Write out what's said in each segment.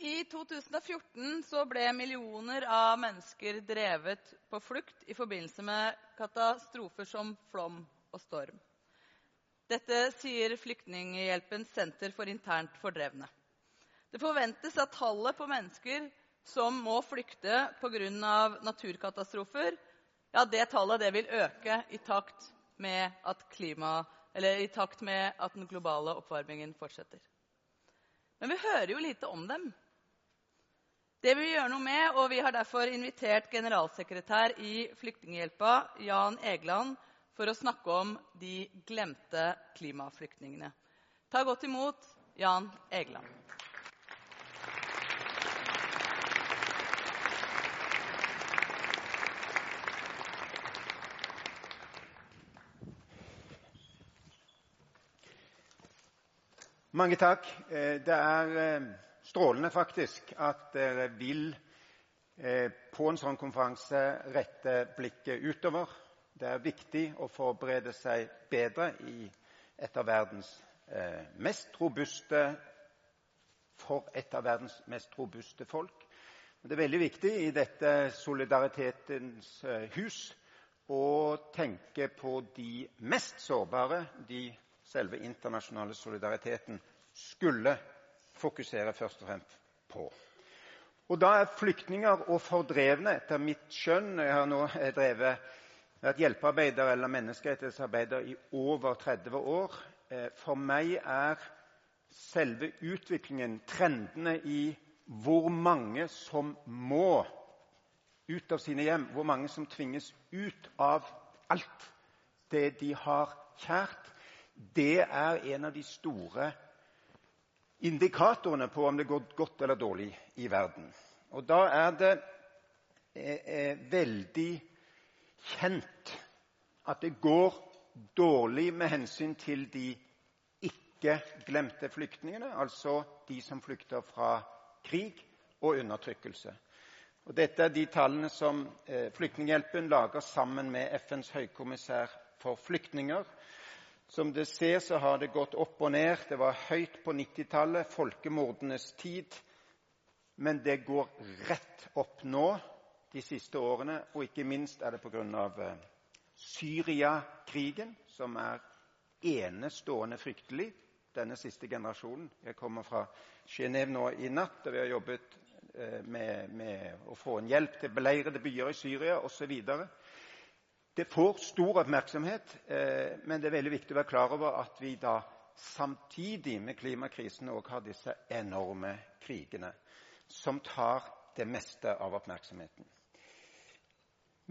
I 2014 så ble millioner av mennesker drevet på flukt i forbindelse med katastrofer som flom og storm. Dette sier Flyktninghjelpens senter for internt fordrevne. Det forventes at tallet på mennesker som må flykte pga. naturkatastrofer, ja, det tallet det vil øke i takt med at, klima, i takt med at den globale oppvarmingen fortsetter. Men vi hører jo lite om dem. Det vil vi gjøre noe med, og vi har derfor invitert generalsekretær i Flyktninghjelpa, Jan Egeland, for å snakke om de glemte klimaflyktningene. Ta godt imot Jan Egeland. Mange takk. Eh, det er eh, strålende faktisk at dere vil eh, på en sånn konferanse rette blikket utover. Det er viktig å forberede seg bedre i et av verdens eh, mest robuste for et av verdens mest robuste folk. Det er veldig viktig i dette solidaritetens eh, hus å tenke på de mest sårbare, de selve internasjonale solidariteten skulle fokuserer først og fremst på. Og Da er flyktninger og fordrevne, etter mitt skjønn Jeg har nå drevet vært hjelpearbeider eller menneskerettighetsarbeider i over 30 år. Eh, for meg er selve utviklingen, trendene i hvor mange som må ut av sine hjem, hvor mange som tvinges ut av alt det de har kjært, det er en av de store indikatorene på om det går godt eller dårlig i verden. Og da er det eh, eh, veldig kjent at det går dårlig med hensyn til de ikke-glemte flyktningene, altså de som flykter fra krig og undertrykkelse. Og dette er de tallene som eh, Flyktninghjelpen lager sammen med FNs høykommissær for flyktninger som du ser, så har det gått opp og ned. Det var høyt på 90-tallet, folkemordenes tid. Men det går rett opp nå de siste årene, og ikke minst er det pga. Eh, Syriakrigen, som er enestående fryktelig, denne siste generasjonen. Jeg kommer fra Genéve nå i natt, og vi har jobbet eh, med, med å få en hjelp til beleirede byer i Syria osv. Det får stor oppmerksomhet, eh, men det er veldig viktig å være klar over at vi da samtidig med klimakrisen òg har disse enorme krigene som tar det meste av oppmerksomheten.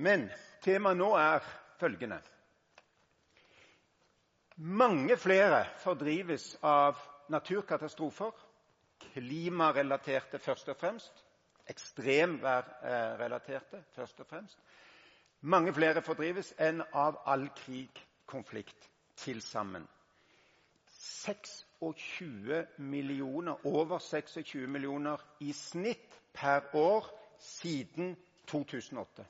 Men temaet nå er følgende. Mange flere fordrives av naturkatastrofer, klimarelaterte først og fremst, ekstremværrelaterte først og fremst, mange flere fordrives enn av all krig, konflikt, til sammen. 26 millioner, over 26 millioner i snitt per år siden 2008.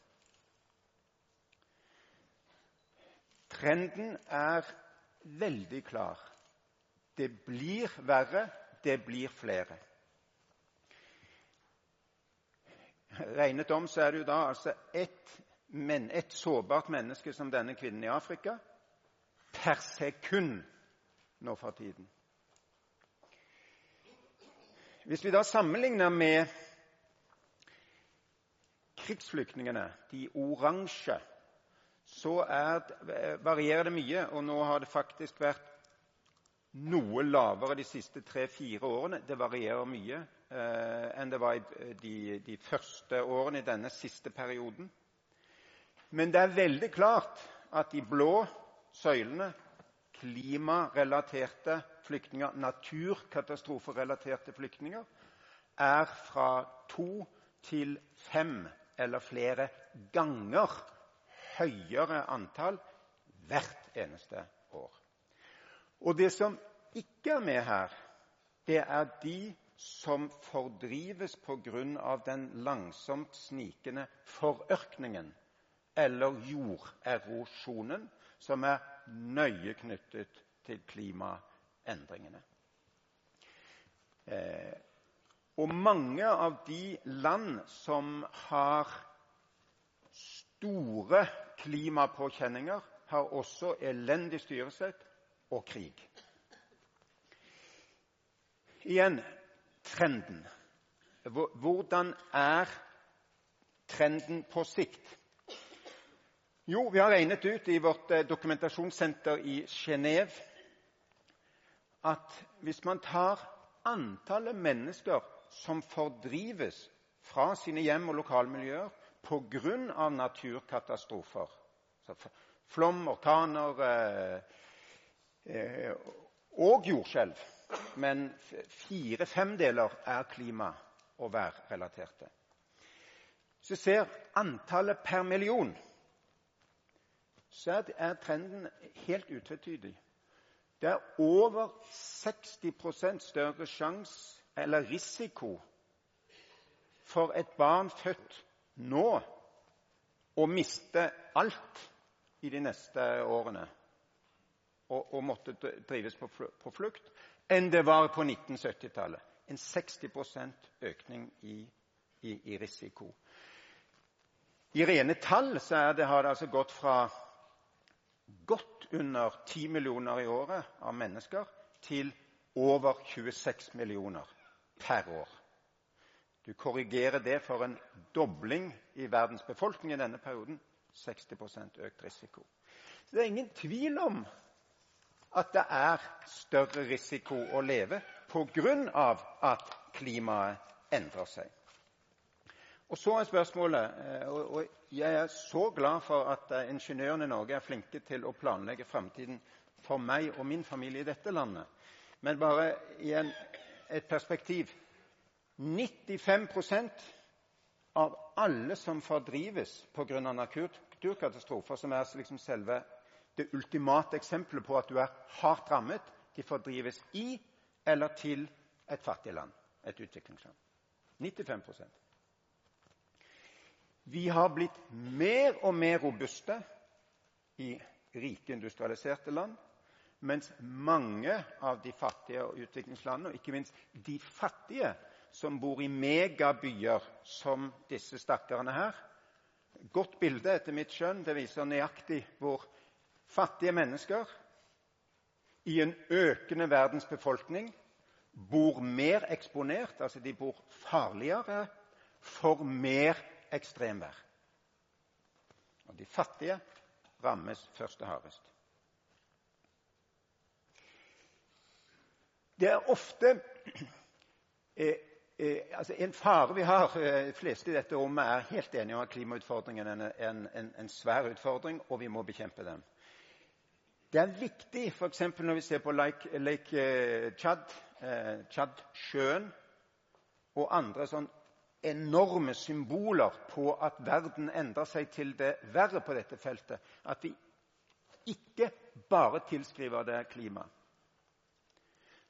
Trenden er veldig klar. Det blir verre, det blir flere. Regnet om så er det jo da altså ett men et sårbart menneske som denne kvinnen i Afrika per sekund nå for tiden. Hvis vi da sammenligner med krigsflyktningene, de oransje, så er, varierer det mye. Og nå har det faktisk vært noe lavere de siste tre-fire årene. Det varierer mye eh, enn det var i de, de første årene i denne siste perioden. Men det er veldig klart at de blå søylene, klimarelaterte flyktninger, naturkatastroferelaterte flyktninger, er fra to til fem eller flere ganger høyere antall hvert eneste år. Og det som ikke er med her, det er de som fordrives pga. den langsomt snikende forørkningen eller jorderosjonen, som er nøye knyttet til klimaendringene. Eh, Og mange av de land som har store klimapåkjenninger, har også elendig styresett og krig. Igjen trenden. Hvordan er trenden på sikt? Jo, vi har regnet ut i vårt eh, dokumentasjonssenter i Genéve at hvis man tar antallet mennesker som fordrives fra sine hjem og lokalmiljøer pga. naturkatastrofer Flom, orkaner eh, eh, og jordskjelv. Men fire femdeler er klima- og værrelaterte. Hvis du ser antallet per million, så er trenden helt utvetydig. Det er over 60% større sjanse eller risiko for et barn født nå å miste alt i de neste årene og, og måtte drives på, flukt, enn det var på 1970-tallet. En 60% økning i, i, i, risiko. I rene tall det, har det altså gått fra godt under 10 millioner i året av mennesker til over 26 millioner per år. Du korrigerer det for en dobling i verdens befolkning i denne perioden. 60% økt risiko. Så Det er ingen tvil om at det er større risiko å leve pga. at klimaet endrer seg. Og Så er spørsmålet eh, og Jeg er så glad for at eh, ingeniørene i Norge er flinke til å planlegge framtiden for meg og min familie i dette landet. Men bare i en, et perspektiv 95% av alle som fordrives pga. naturkatastrofer, som er liksom selve det ultimate eksempelet på at du er hardt rammet, de fordrives i eller til et fattig land, et utviklingsland. 95 Vi har blitt mer og mer robuste i rike, industrialiserte land, mens mange av de fattige og utviklingslandene, og ikke minst de fattige, som bor i megabyer som disse stakkarene her. Godt bilde etter mitt skjønn. Det viser nøyaktig hvor fattige mennesker i en økende verdensbefolkning bor mer eksponert, altså de bor farligere for mer ekstremvær. Og de fattige rammes først og hardest. Det er ofte eh, Eh, altså en fare vi har eh, De fleste i dette rommet er helt enige om at klimautfordringen er en, en, en svær utfordring, og vi må bekjempe den. Det er viktig f.eks. når vi ser på Lake, Lake eh, Chad, eh, og andre sånn enorme symboler på at verden endrer seg til det verre på dette feltet, at vi ikke bare tilskriver det klima,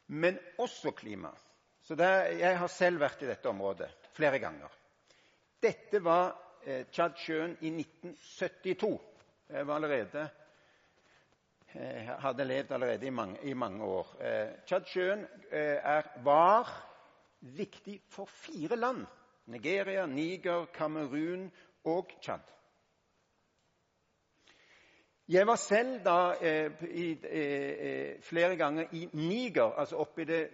men også klima. Så det, Jeg har selv vært i dette området flere ganger. Dette var eh, Tsjadsjøen i 1972. Jeg var allerede eh, hadde levd allerede i mange, i mange år. Eh, Tsjadsjøen eh, var viktig for fire land. Nigeria, Niger, Kamerun og Tsjad. Jeg var selv da eh, i, eh, flere ganger i Niger, altså oppe i det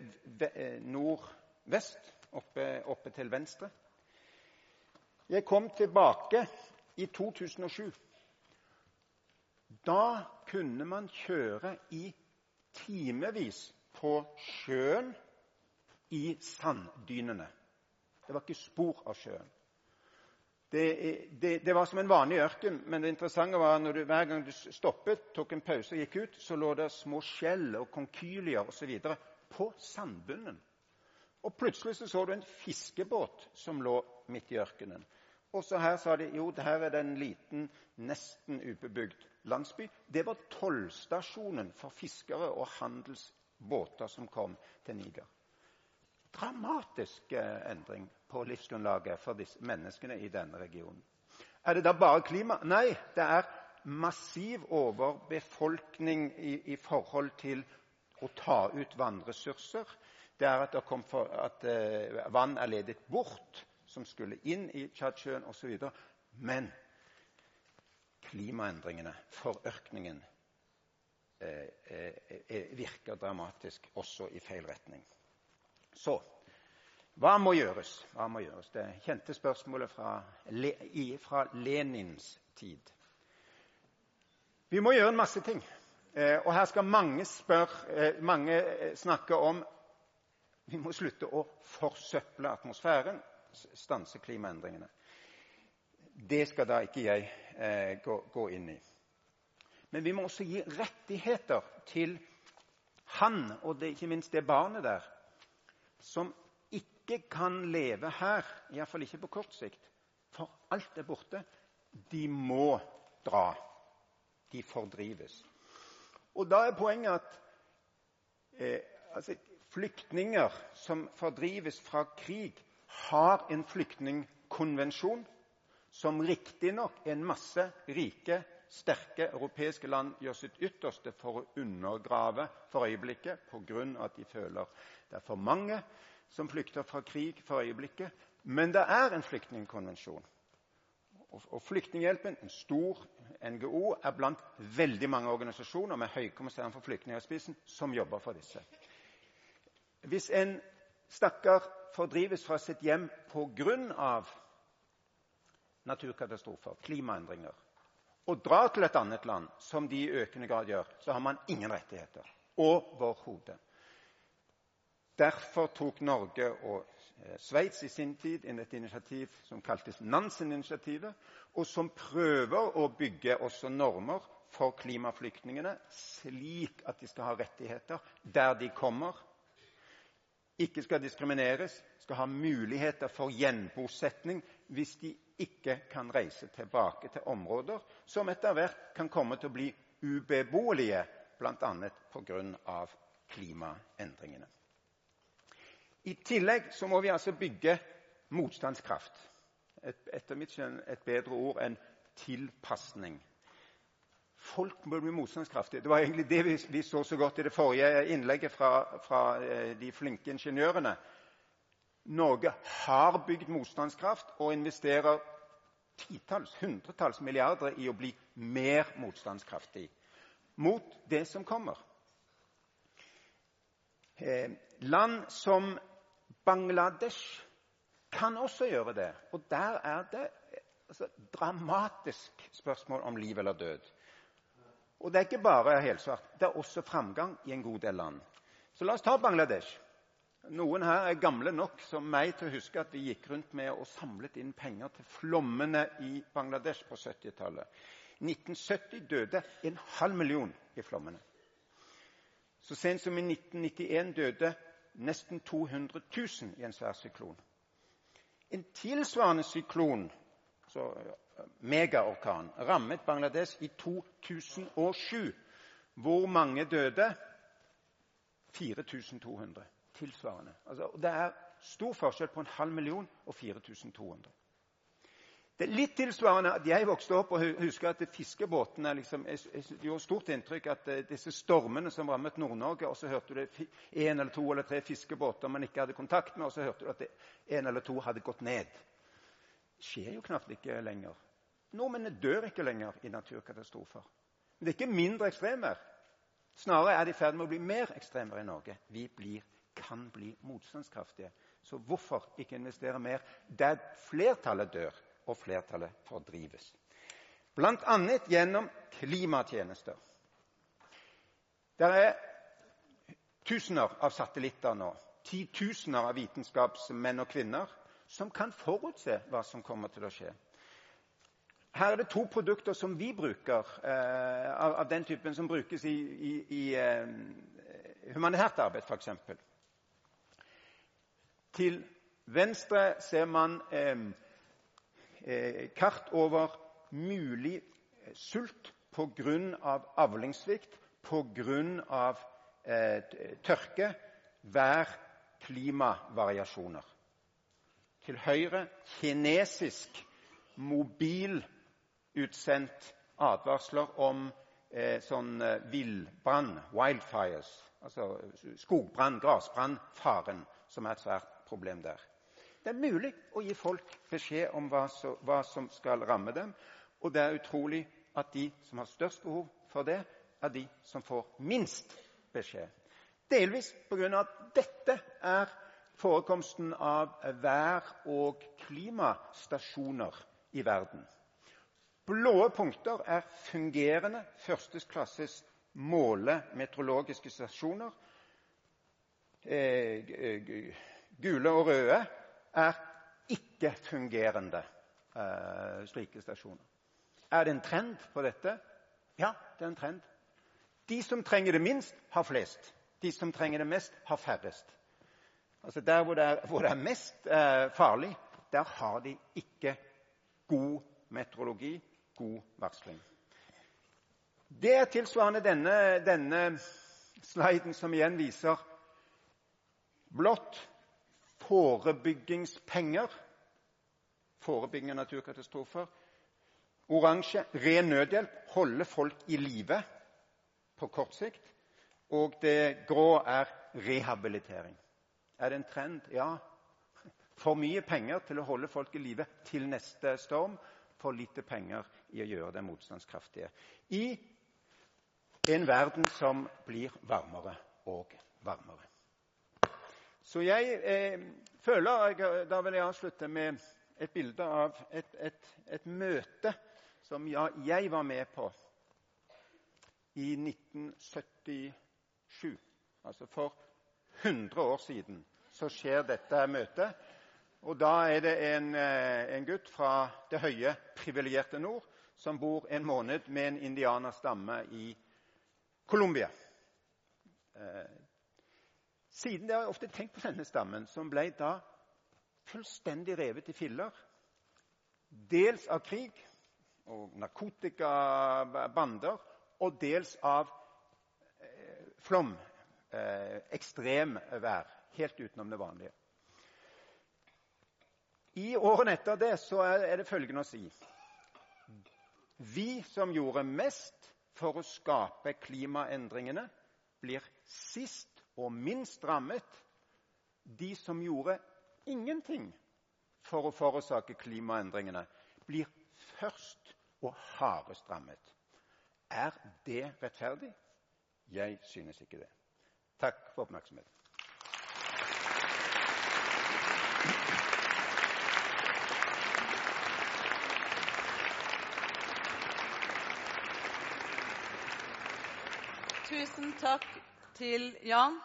eh, nordvest, oppe, oppe, til venstre. Jeg kom tilbake i 2007. Da kunne man kjøre i timevis på sjøen i sanddynene. Det var ikke spor av sjøen. Det, det, det, var som en vanlig ørken, men det interessante var at hver gang du stoppet, tok en pause og gikk ut, så lå det små skjell og konkylier osv. på sandbunnen. Og plutselig så, så du en fiskebåt som lå midt i ørkenen. Og så her sa de jo, her er det en liten, nesten ubebygd landsby. Det var tollstasjonen for fiskere og handelsbåter som kom til Niger dramatisk eh, endring på livsgrunnlaget for menneskene i denne regionen. Er det da bare klima? Nei, det er massiv overbefolkning i, i forhold til å ta ut vannressurser. Det er at, det for, at eh, vann er ledet bort, som skulle inn i Tsjadsjøen osv. Men klimaendringene, forørkningen, eh, eh, virker dramatisk også i feil retning. Så hva må gjøres? Hva må gjøres? Det kjente spørsmålet fra, fra Lenins tid. Vi må gjøre en masse ting. Eh, og her skal mange, spør, eh, mange eh, snakke om vi må slutte å forsøple atmosfæren, stanse klimaendringene. Det skal da ikke jeg gå, gå, inn i. Men vi må også gi rettigheter til han, og det, ikke minst det barnet der, som ikke kan leve her, iallfall ikke på kort sikt, for alt er borte. De må dra. De fordrives. Og da er poenget at eh, altså, flyktninger som fordrives fra krig, har en flyktningkonvensjon som riktignok en masse rike, sterke europeiske land gjør sitt ytterste for å undergrave for øyeblikket pga. at de føler det er for mange som flykter fra krig for øyeblikket. Men det er en flyktningkonvensjon. Og Flyktninghjelpen, en stor NGO, er blant veldig mange organisasjoner med Høykommissæren for flyktninger i spissen som jobber for disse. Hvis en stakkar fordrives fra sitt hjem pga. naturkatastrofer, klimaendringer, og drar til et annet land, som de i økende grad gjør, så har man ingen rettigheter overhodet. Derfor tok Norge og eh, Sveits i sin tid inn et initiativ som kaltes Nansen-initiativet, og som prøver å bygge også normer for klimaflyktningene, slik at de skal ha rettigheter der de kommer, ikke skal diskrimineres, skal ha muligheter for gjenbosetning hvis de ikke kan reise tilbake til områder som etter hvert kan komme til å bli ubeboelige, bl.a. pga. klimaendringene. I tillegg må vi altså bygge motstandskraft. Et, etter mitt skjønn et bedre ord enn tilpasning. Folk må bli motstandskraftige. Det var egentlig det vi, vi, så så godt i det forrige innlegget fra, fra eh, de flinke ingeniørene. Norge har bygd motstandskraft og investerer titalls, hundretalls milliarder i å bli mer motstandskraftig mot det som kommer. Eh, land som Bangladesh kan også gjøre det. Og der er det altså, dramatisk spørsmål om liv eller død. Og det er ikke bare helsvart. Det er også framgang i en god del land. Så la oss ta Bangladesh. Noen her er gamle nok som meg til å huske at vi gikk rundt med og samlet inn penger til flommene i Bangladesh på 70-tallet. I 1970 døde en halv million i flommene. Så sent som i 1991 døde nesten 200 000 i en svær syklon. En tilsvarende syklon, megaorkan, rammet Bangladesh i 2007. Hvor mange døde? 4200. Tilsvarende. Altså, det er stor forskjell på en halv million og 4200. Det er litt tilsvarende at jeg vokste opp og husker at fiskebåtene liksom, gjorde stort inntrykk at eh, disse stormene som rammet Nord-Norge, og så hørte du en eller to eller tre fiskebåter man ikke hadde kontakt med, og så hørte du at en eller to hadde gått ned. Det skjer jo knapt ikke lenger. Nordmennene dør ikke lenger i naturkatastrofer. Men det er ikke mindre ekstremer. Snarere er det i ferd med å bli mer ekstremer i Norge. Vi blir, kan bli motstandskraftige. Så hvorfor ikke investere mer der flertallet dør? og flertallet fordrives. Bl.a. gjennom klimatjenester. Det er tusener av satellitter nå, titusener av vitenskapsmenn og -kvinner, som kan forutse hva som kommer til å skje. Her er det to produkter som vi bruker, eh, av, av, den typen som brukes i, i, i eh, humanitært arbeid, f.eks. Til venstre ser man eh, Eh, kart over mulig eh, sult pga. avlingssvikt, pga. Eh, tørke, vær, klimavariasjoner. Til høyre kinesisk mobilutsendt advarsler om eh, sånn eh, villbrann, wildfires. Altså skogbrann, grasbrann, faren, som er svært problem der. Det er mulig å gi folk beskjed om hva, så, hva som skal ramme dem. Og det er utrolig at de som har størst behov for det, er de som får minst beskjed. Delvis pga. at dette er forekomsten av vær- og klimastasjoner i verden. Blå punkter er fungerende førsteklasses målemeteorologiske stasjoner. Eh, gule og røde er ikke-fungerende eh, slike stasjoner. Er det en trend på dette? Ja, det er en trend. De som trenger det minst, har flest. De som trenger det mest, har færrest. Altså Der hvor det er, hvor det er mest eh, farlig, der har de ikke god meteorologi, god varsling. Det er tilsvarende denne, denne sliden, som igjen viser blått forebyggingspenger. Forebygging av naturkatastrofer. Oransje ren nødhjelp. Holde folk i live på kort sikt. Og det grå er rehabilitering. Er det en trend? Ja. For mye penger til å holde folk i live til neste storm. For lite penger i å gjøre dem motstandskraftige. I en verden som blir varmere og varmere. Så jeg eh, føler Da vil jeg avslutte med et bilde av et, et, et møte som jeg var med på i 1977. Altså for 100 år siden så skjer dette møtet. Og da er det en, eh, en gutt fra det høye, privilegerte nord som bor en måned med en indianerstamme i Colombia. Siden det har jeg ofte tenkt på denne stammen, som ble da fullstendig revet i filler. Dels av krig og narkotikabander, og dels av eh, flom, eh, ekstremvær, helt utenom det vanlige. I årene etter det så er det følgende å si Vi som gjorde mest for å skape klimaendringene, blir sist og minst rammet de som gjorde ingenting for å forårsake klimaendringene, blir først og hardest rammet. Er det rettferdig? Jeg synes ikke det. Takk for oppmerksomheten. Tusen takk til Jan.